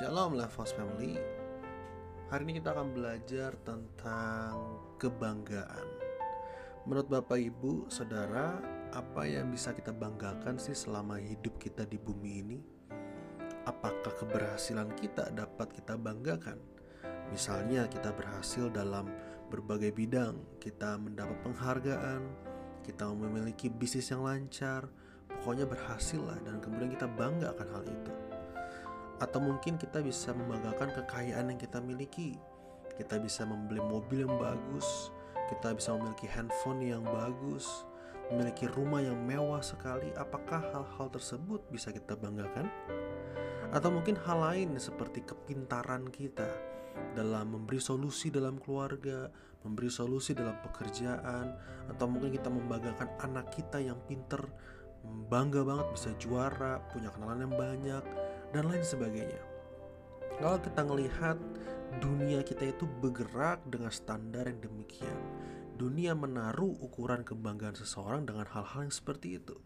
Shalom Levos Family. Hari ini kita akan belajar tentang kebanggaan. Menurut Bapak Ibu, Saudara Apa yang bisa kita banggakan sih selama hidup kita di bumi ini? Apakah keberhasilan kita dapat kita banggakan? Misalnya kita berhasil dalam berbagai bidang. Kita mendapat penghargaan Kita memiliki bisnis yang lancar. Pokoknya berhasil lah dan kemudian kita bangga akan hal itu atau mungkin kita bisa membanggakan kekayaan yang kita miliki. Kita bisa membeli mobil yang bagus, kita bisa memiliki handphone yang bagus, memiliki rumah yang mewah sekali. Apakah hal-hal tersebut bisa kita banggakan? Atau mungkin hal lain seperti kepintaran kita dalam memberi solusi dalam keluarga, memberi solusi dalam pekerjaan, atau mungkin kita membanggakan anak kita yang pinter, bangga banget bisa juara, punya kenalan yang banyak, dan lain sebagainya. Kalau kita melihat dunia kita itu bergerak dengan standar yang demikian, dunia menaruh ukuran kebanggaan seseorang dengan hal-hal yang seperti itu.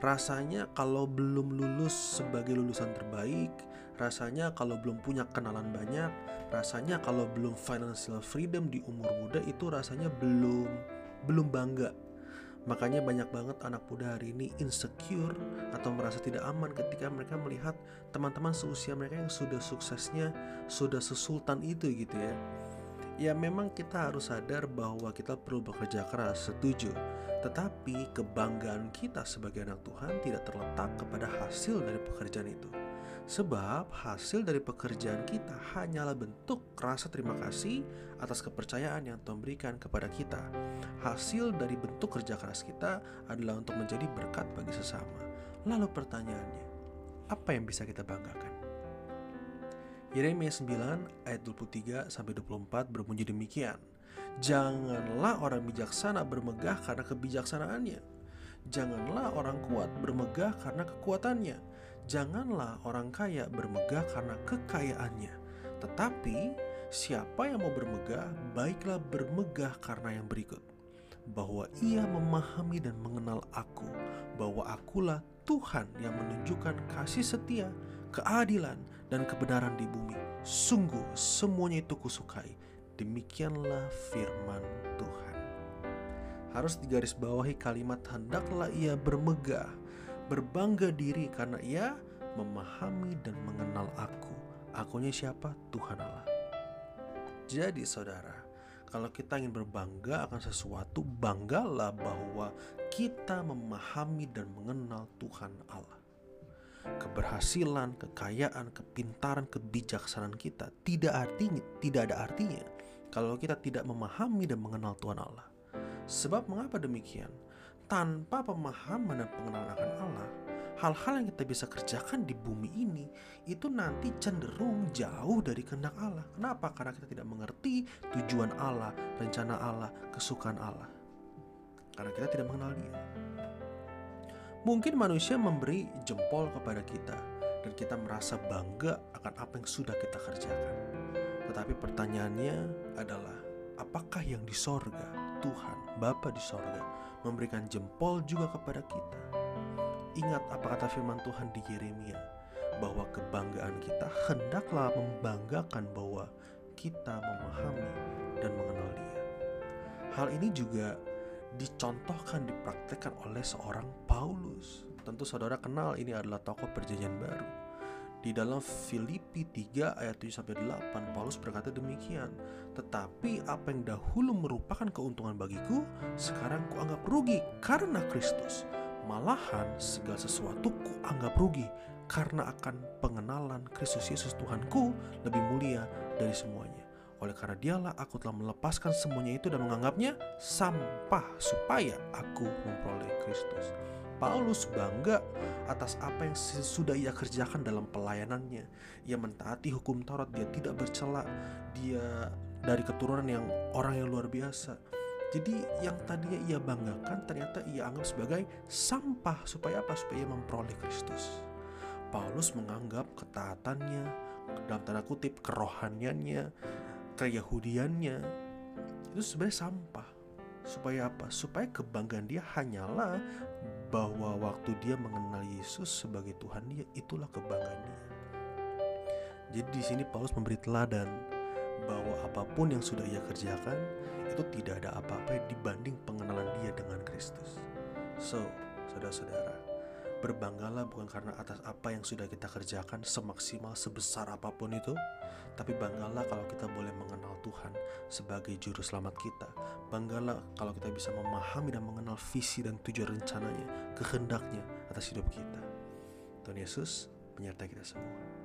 Rasanya kalau belum lulus sebagai lulusan terbaik, rasanya kalau belum punya kenalan banyak, rasanya kalau belum financial freedom di umur muda itu rasanya belum belum bangga Makanya banyak banget anak muda hari ini insecure atau merasa tidak aman ketika mereka melihat teman-teman seusia mereka yang sudah suksesnya sudah sesultan itu gitu ya. Ya memang kita harus sadar bahwa kita perlu bekerja keras, setuju. Tetapi kebanggaan kita sebagai anak Tuhan tidak terletak kepada hasil dari pekerjaan itu. Sebab hasil dari pekerjaan kita hanyalah bentuk rasa terima kasih atas kepercayaan yang Tuhan berikan kepada kita. Hasil dari bentuk kerja keras kita adalah untuk menjadi berkat bagi sesama. Lalu pertanyaannya, apa yang bisa kita banggakan? Yeremia 9 ayat 23 sampai 24 berbunyi demikian. Janganlah orang bijaksana bermegah karena kebijaksanaannya. Janganlah orang kuat bermegah karena kekuatannya Janganlah orang kaya bermegah karena kekayaannya, tetapi siapa yang mau bermegah, baiklah bermegah karena yang berikut: bahwa ia memahami dan mengenal Aku, bahwa Akulah Tuhan yang menunjukkan kasih setia, keadilan, dan kebenaran di bumi. Sungguh, semuanya itu kusukai. Demikianlah firman Tuhan. Harus digarisbawahi kalimat hendaklah ia bermegah berbangga diri karena ia memahami dan mengenal aku. Akunya siapa? Tuhan Allah. Jadi saudara, kalau kita ingin berbangga akan sesuatu, banggalah bahwa kita memahami dan mengenal Tuhan Allah. Keberhasilan, kekayaan, kepintaran, kebijaksanaan kita tidak artinya tidak ada artinya kalau kita tidak memahami dan mengenal Tuhan Allah. Sebab mengapa demikian? Tanpa pemahaman dan pengenalan akan Allah, hal-hal yang kita bisa kerjakan di bumi ini itu nanti cenderung jauh dari kehendak Allah. Kenapa? Karena kita tidak mengerti tujuan Allah, rencana Allah, kesukaan Allah. Karena kita tidak mengenal Dia. Mungkin manusia memberi jempol kepada kita dan kita merasa bangga akan apa yang sudah kita kerjakan. Tetapi pertanyaannya adalah, apakah yang di sorga, Tuhan, Bapa di sorga, memberikan jempol juga kepada kita. Ingat apa kata firman Tuhan di Yeremia, bahwa kebanggaan kita hendaklah membanggakan bahwa kita memahami dan mengenal Dia. Hal ini juga dicontohkan, dipraktekkan oleh seorang Paulus. Tentu saudara kenal ini adalah tokoh perjanjian baru. Di dalam Filipi 3 ayat 7 sampai 8 Paulus berkata demikian, "Tetapi apa yang dahulu merupakan keuntungan bagiku, sekarang kuanggap rugi karena Kristus. Malahan segala sesuatu kuanggap rugi karena akan pengenalan Kristus Yesus Tuhanku lebih mulia dari semuanya. Oleh karena dialah aku telah melepaskan semuanya itu dan menganggapnya sampah supaya aku memperoleh Kristus." Paulus bangga atas apa yang sudah ia kerjakan dalam pelayanannya. Ia mentaati hukum Taurat, dia tidak bercela, dia dari keturunan yang orang yang luar biasa. Jadi yang tadinya ia banggakan ternyata ia anggap sebagai sampah supaya apa? Supaya memperoleh Kristus. Paulus menganggap ketaatannya, dalam tanda kutip kerohaniannya, keyahudiannya itu sebenarnya sampah. Supaya apa? Supaya kebanggaan dia hanyalah bahwa waktu dia mengenal Yesus sebagai Tuhan dia itulah kebanggaan dia. Jadi di sini Paulus memberi teladan bahwa apa pun yang sudah ia kerjakan itu tidak ada apa-apa dibanding pengenalan dia dengan Kristus. So, saudara-saudara, berbanggalah bukan karena atas apa yang sudah kita kerjakan semaksimal sebesar apa pun itu, tapi banggalah kalau kita boleh mengenal Tuhan sebagai juru selamat kita. Banggalah kalau kita bisa memahami dan mengenal visi dan tujuan rencananya, kehendaknya atas hidup kita. Tuhan Yesus menyertai kita semua.